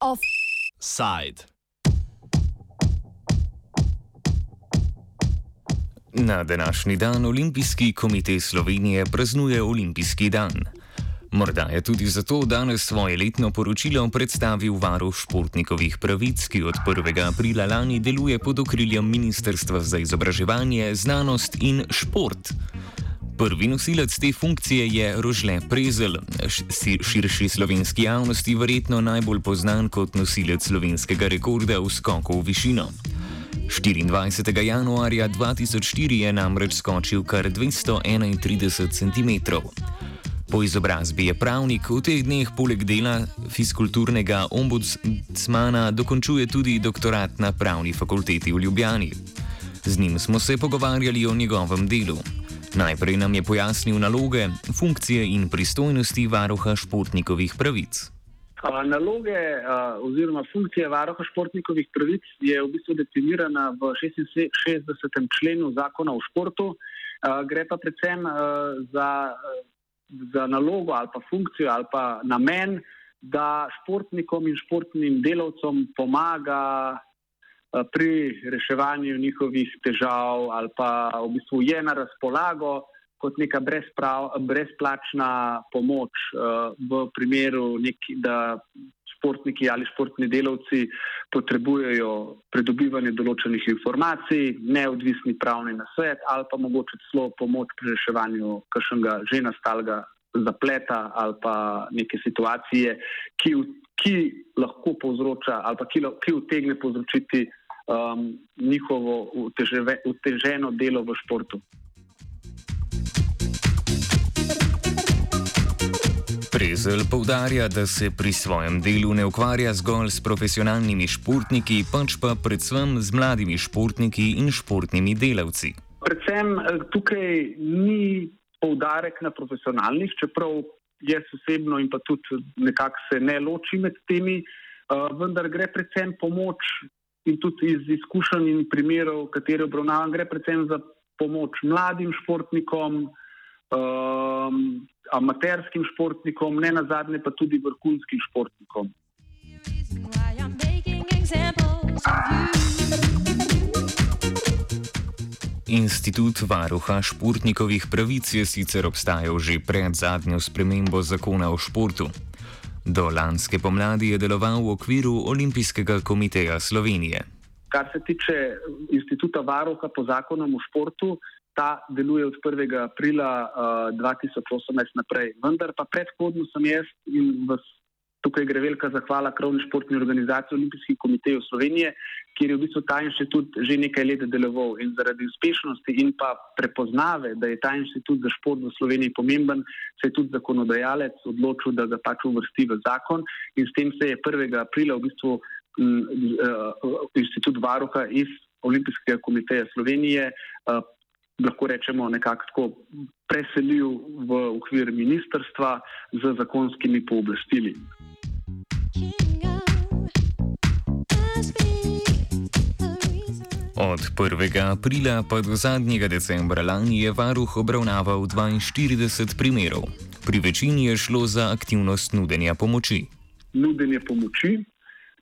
Offside. Na današnji dan Olimpijski komitej Slovenije praznuje Olimpijski dan. Morda je tudi zato danes svoje letno poročilo predstavil varuh športnikovih pravic, ki od 1. aprila lani deluje pod okriljem Ministrstva za izobraževanje, znanost in šport. Prvi nosilec te funkcije je Rožle Prezel, širši slovenski javnosti verjetno najbolj znan kot nosilec slovenskega rekorda v skoku v višino. 24. januarja 2004 je namreč skočil kar 231 cm. Po izobrazbi je pravnik, v teh dneh poleg dela fiskulturnega ombudsmana dokončuje tudi doktorat na pravni fakulteti v Ljubljani. Z njim smo se pogovarjali o njegovem delu. Najprej nam je pojasnil naloge, funkcije in pristojnosti varuha športnikovih pravic. Naloge oziroma funkcije varuha športnikovih pravic je v bistvu definirana v 66. členu zakona o športu. Gre pa predvsem za za nalogo ali pa funkcijo ali pa namen, da športnikom in športnim delavcem pomaga eh, pri reševanju njihovih težav ali pa v bistvu je na razpolago kot neka brezplačna pomoč eh, v primeru, neki, da športniki ali športni delavci potrebujejo pridobivanje določenih informacij, neodvisni pravni nasvet ali pa mogoče celo pomoč pri reševanju kakšnega že nastalega zapleta ali pa neke situacije, ki, ki lahko povzroča ali pa ki, ki utegne povzročiti um, njihovo uteženo delo v športu. Prezel poudarja, da se pri svojem delu ne ukvarja zgolj s profesionalnimi športniki, pač pa predvsem z mladimi športniki in športnimi delavci. Predvsem eh, tukaj ni poudarek na profesionalnih, čeprav jaz osebno in pa tudi nekako se ne loči med temi, eh, vendar gre predvsem pomoč in tudi iz izkušenj in primerov, katere obravnavam, gre predvsem za pomoč mladim športnikom um, amaterskim športnikom, ne na zadnje pa tudi vrhunskim športnikom. Institut varuha športnikovih pravic je sicer obstajal že pred zadnjo spremembo zakona o športu. Do lanske pomladi je deloval v okviru Olimpijskega komiteja Slovenije. Kar se tiče instituta varuha po zakonu o športu, ta deluje od 1. aprila uh, eh, 2018 naprej. Vendar pa predhodno sem jaz in vas, tukaj gre velika zahvala krovni športni organizaciji Olimpijskih komitejev Slovenije, kjer je v bistvu ta inštitut že nekaj let deloval in zaradi uspešnosti in pa prepoznave, da je ta inštitut za šport v Sloveniji pomemben, se je tudi zakonodajalec odločil, da ga pač uvrsti v zakon in s tem se je 1. aprila v bistvu m, uh, inštitut varuha iz Olimpijskega komiteja Slovenije uh, lahko rečemo, nekako tako preselil v okvir ministrstva z zakonskimi pooblastili. Od 1. aprila pa do zadnjega decembra lani je varuh obravnaval 42 primerov. Pri večini je šlo za aktivnost nudenja pomoči. Nudenje pomoči.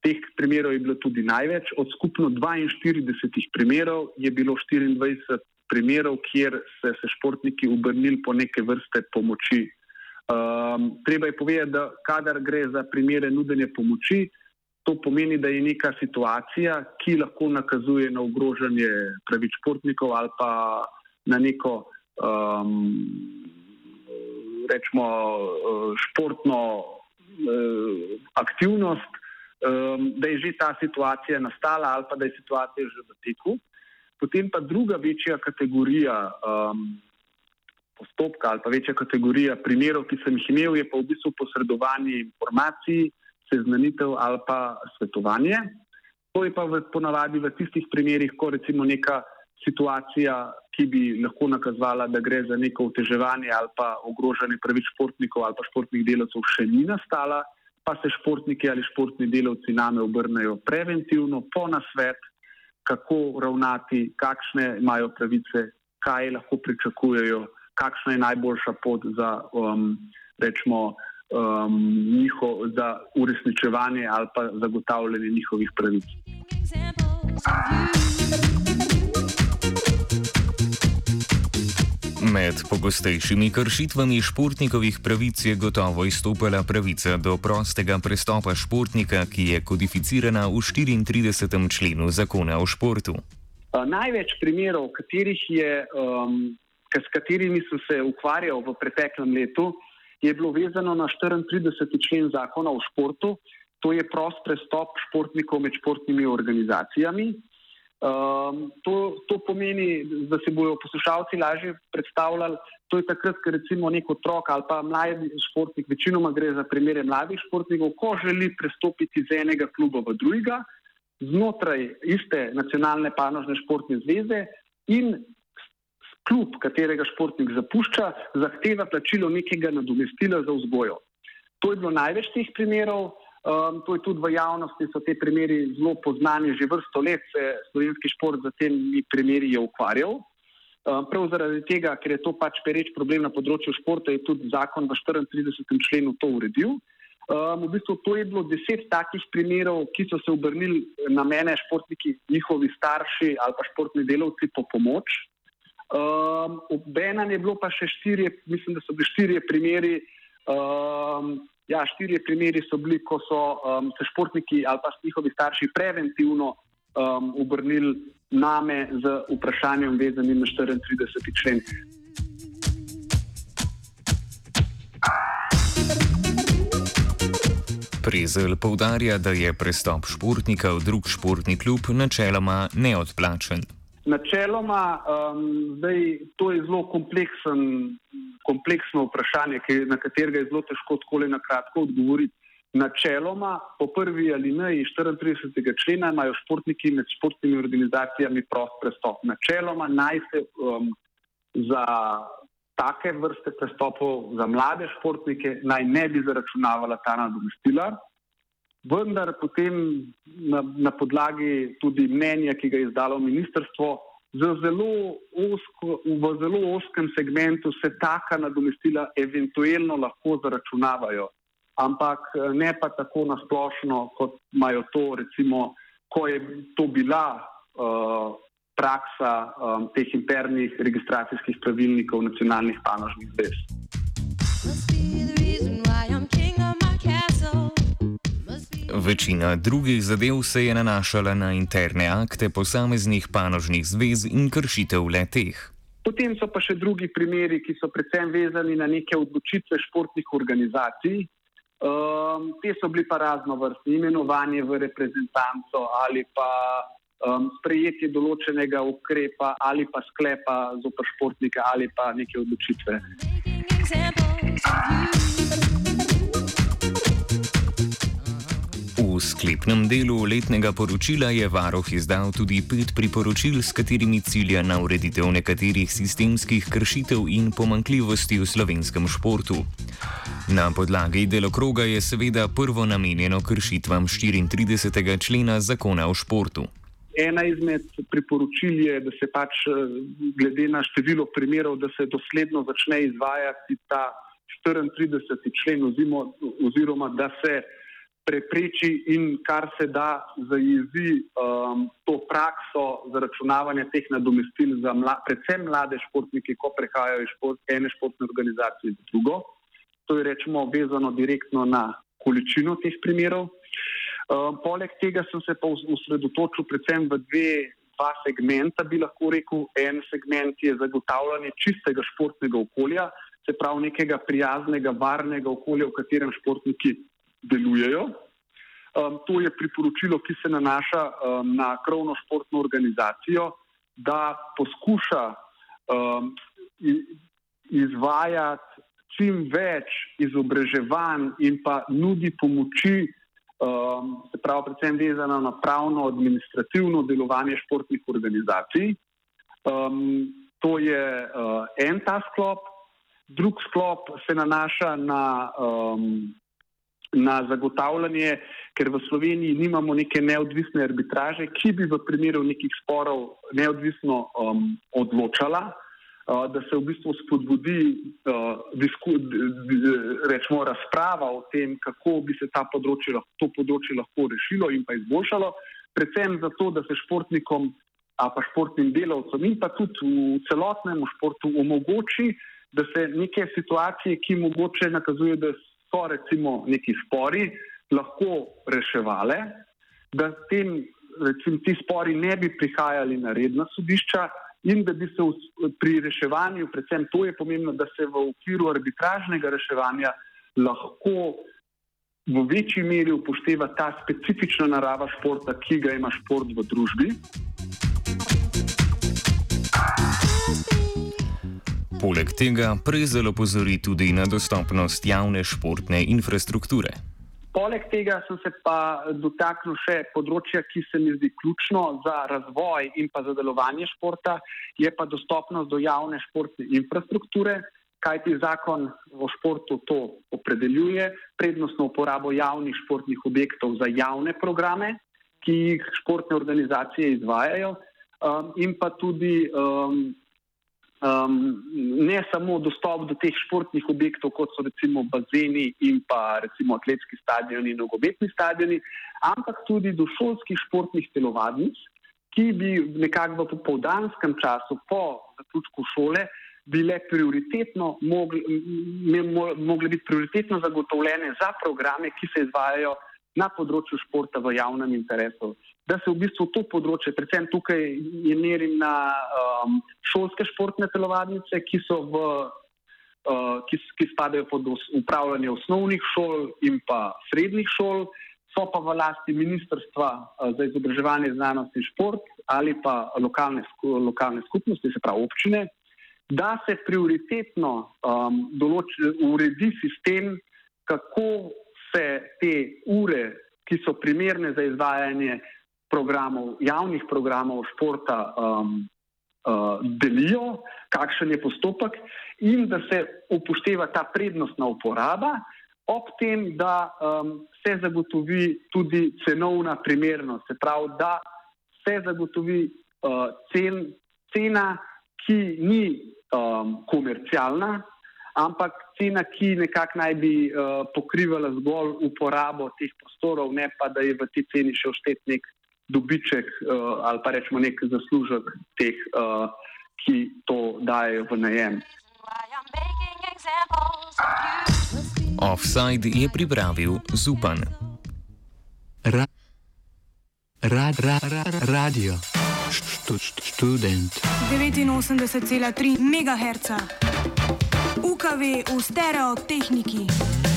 Teh primerov je bilo tudi največ. Od skupno 42 primerov je bilo 24 primerov, kjer se so športniki obrnili po neke vrste pomoči. Um, treba je povedati, da kadar gre za primere nudenja pomoči, to pomeni, da je neka situacija, ki lahko nakazuje na ogrožanje pravic športnikov ali pa na neko um, rečemo, uh, športno uh, aktivnost, um, da je že ta situacija nastala ali pa da je situacija že v teku. Potem pa druga večja kategorija um, postopka ali pa večja kategorija primerov, ki sem jih imel, je pa v bistvu posredovanje informacij, seznanitev ali pa svetovanje. To je pa v, ponavadi v tistih primerih, ko recimo neka situacija, ki bi lahko nakazovala, da gre za neko oteževanje ali pa ogrožanje pravic športnikov ali pa športnih delavcev, še ni nastala, pa se športniki ali športni delavci name obrnejo preventivno, po nasvet kako ravnati, kakšne imajo pravice, kaj lahko pričakujejo, kakšna je najboljša pot za, um, rečemo, um, njiho, za uresničevanje ali pa zagotavljanje njihovih pravic. Med pogostejšimi kršitvami športnikovih pravic je gotovo izstopala pravica do prostega prestopa športnika, ki je kodificirana v 34. členu zakona o športu. Največ primerov, je, um, s katerimi sem se ukvarjal v preteklem letu, je bilo vezano na 34. člen zakona o športu, to je prost prestop športnikov med športnimi organizacijami. Um, to, to pomeni, da se bodo poslušalci lažje predstavljali. To je takrat, ko recimo nek otrok ali pa mladi športnik, večinoma gre za primere mladih športnikov, ko želi prestopiti iz enega kluba v drugega, znotraj iste nacionalne panožne športne zveze in klub, katerega športnik zapušča, zahteva plačilo nekega nadomestila za vzgojo. To je bilo največ teh primerov. Um, to je tudi v javnosti, so te primeri zelo poznani, že vrsto let se slovenski šport za temi primeri je ukvarjal. Um, prav zaradi tega, ker je to pač pereč problem na področju športa, je tudi zakon v 34. členu to uredil. Um, v bistvu to je bilo deset takih primerov, ki so se obrnili na mene, športniki, njihovi starši ali pa športni delavci po pomoč. Um, Obenem je bilo pa še štiri, mislim, da so bili štiri primeri. Um, Ja, štiri primeri so bili, ko so um, se športniki ali pa njihovi starši preventivno um, obrnili name z vprašanjem, vezanim na 34. člen. Prezel poudarja, da je prestop športnika v drug športni klub načeloma neodplačen. Načeloma, um, zdaj, to je zelo kompleksen, kompleksno vprašanje, ki, na katerega je zelo težko tako na kratko odgovoriti. Načeloma, po prvi alineji 34. člena imajo športniki med športnimi organizacijami prost prestop. Načeloma naj se um, za take vrste prestopov, za mlade športnike, naj ne bi zaračunavala ta nadomestila vendar potem na, na podlagi tudi mnenja, ki ga je izdalo ministrstvo, zelo osko, v zelo oskem segmentu se taka nadomestila eventualno lahko zaračunavajo, ampak ne pa tako nasplošno, kot imajo to, recimo, ko je to bila uh, praksa um, teh internih registracijskih pravilnikov nacionalnih panožnih zvez. Večina drugih zadev se je nanašala na interne akte posameznih panožnih zvez in kršitev leteh. Potem so pa še drugi primeri, ki so predvsem vezani na neke odločitve športnih organizacij. Um, te so bili pa razno vrstni, imenovanje v reprezentanco ali pa um, sprejetje določenega ukrepa ali pa sklepa zoper športnika ali pa neke odločitve. Sklepnem delu letnega poročila je varoh izdal tudi pet priporočil, s katerimi cilja na ureditev nekaterih sistemskih kršitev in pomankljivosti v slovenskem športu. Na podlagi delokroga je seveda prvo namenjeno kršitvam 34. člena zakona o športu. Ena izmed priporočil je, da se pač glede na število primerov, da se dosledno začne izvajati ta 34. člen oziroma da se prepreči in kar se da zajezi um, to prakso zaračunavanja teh nadomestil za mla, predvsem mlade športnike, ko prehajajo iz šport, ene športne organizacije v drugo. To je rečemo vezano direktno na količino teh primerov. Um, poleg tega sem se pa usredotočil predvsem v dve, dva segmenta, bi lahko rekel. En segment je zagotavljanje čistega športnega okolja, se pravi nekega prijaznega, varnega okolja, v katerem športniki delujejo. Um, to je priporočilo, ki se nanaša um, na krovno športno organizacijo, da poskuša um, izvajati čim več izobraževanj in pa nudi pomoči, um, se pravi, predvsem vezano na pravno-administrativno delovanje športnih organizacij. Um, to je uh, en ta sklop, drug sklop se nanaša na um, na zagotavljanje, ker v Sloveniji nimamo neke neodvisne arbitraže, ki bi v primeru nekih sporov neodvisno um, odločala, uh, da se v bistvu spodbudi uh, disku, rečemo, razprava o tem, kako bi se področje, to področje lahko rešilo in pa izboljšalo, predvsem zato, da se športnikom pa športnim delavcem in pa tudi v celotnem športu omogoči, da se neke situacije, ki mogoče nakazujejo, da so recimo neki spori, lahko reševale, da tem, recimo, ti spori ne bi prihajali na redna sodišča in da bi se v, pri reševanju, predvsem to je pomembno, da se v okviru arbitražnega reševanja lahko v večji meri upošteva ta specifična narava športa, ki ga ima šport v družbi. Poleg tega prezel opozori tudi na dostopnost javne športne infrastrukture. Poleg tega sem se pa dotaknil še področja, ki se mi zdi ključno za razvoj in pa za delovanje športa, je pa dostopnost do javne športne infrastrukture, kajti zakon o športu to opredeljuje, prednostno uporabo javnih športnih objektov za javne programe, ki jih športne organizacije izvajajo, um, in pa tudi um, um, ne samo dostop do teh športnih objektov, kot so recimo bazeni in pa recimo atletski stadioni in nogometni stadioni, ampak tudi do šolskih športnih telovadnic, ki bi nekako v popoldanskem času po zaključku šole bile prioritetno, mogli, mogli biti prioritetno zagotovljene za programe, ki se izvajajo na področju športa v javnem interesu. Da se v bistvu to področje, predvsem tukaj je merim na um, šolske športne telovadnice, ki so v, uh, ki, ki spadajo pod upravljanje osnovnih šol in pa srednjih šol, so pa v lasti Ministrstva uh, za izobraževanje, znanost in šport ali pa lokalne, lokalne skupnosti, se pravi občine, da se prioritetno um, določi, uredi sistem, kako se te ure, ki so primerne za izvajanje programov, javnih programov športa, um, uh, delijo, kakšen je postopek, in da se upošteva ta prednostna uporaba, ob tem, da um, se zagotovi tudi cenovna primernost, se pravi, da se zagotovi uh, cen, cena, ki ni um, komercialna, ampak cena, ki nekako naj bi uh, pokrivala zgolj uporabo teh prostorov, ne pa da je v tej ceni še vštet nek dobiček uh, ali pa rečemo nek zaslužek teh, uh, ki to dajo v najem. Offside je pripravil Zupan. Ra, ra, ra, ra, radio, študent. 89,3 MHz. UKV v stereotehniki.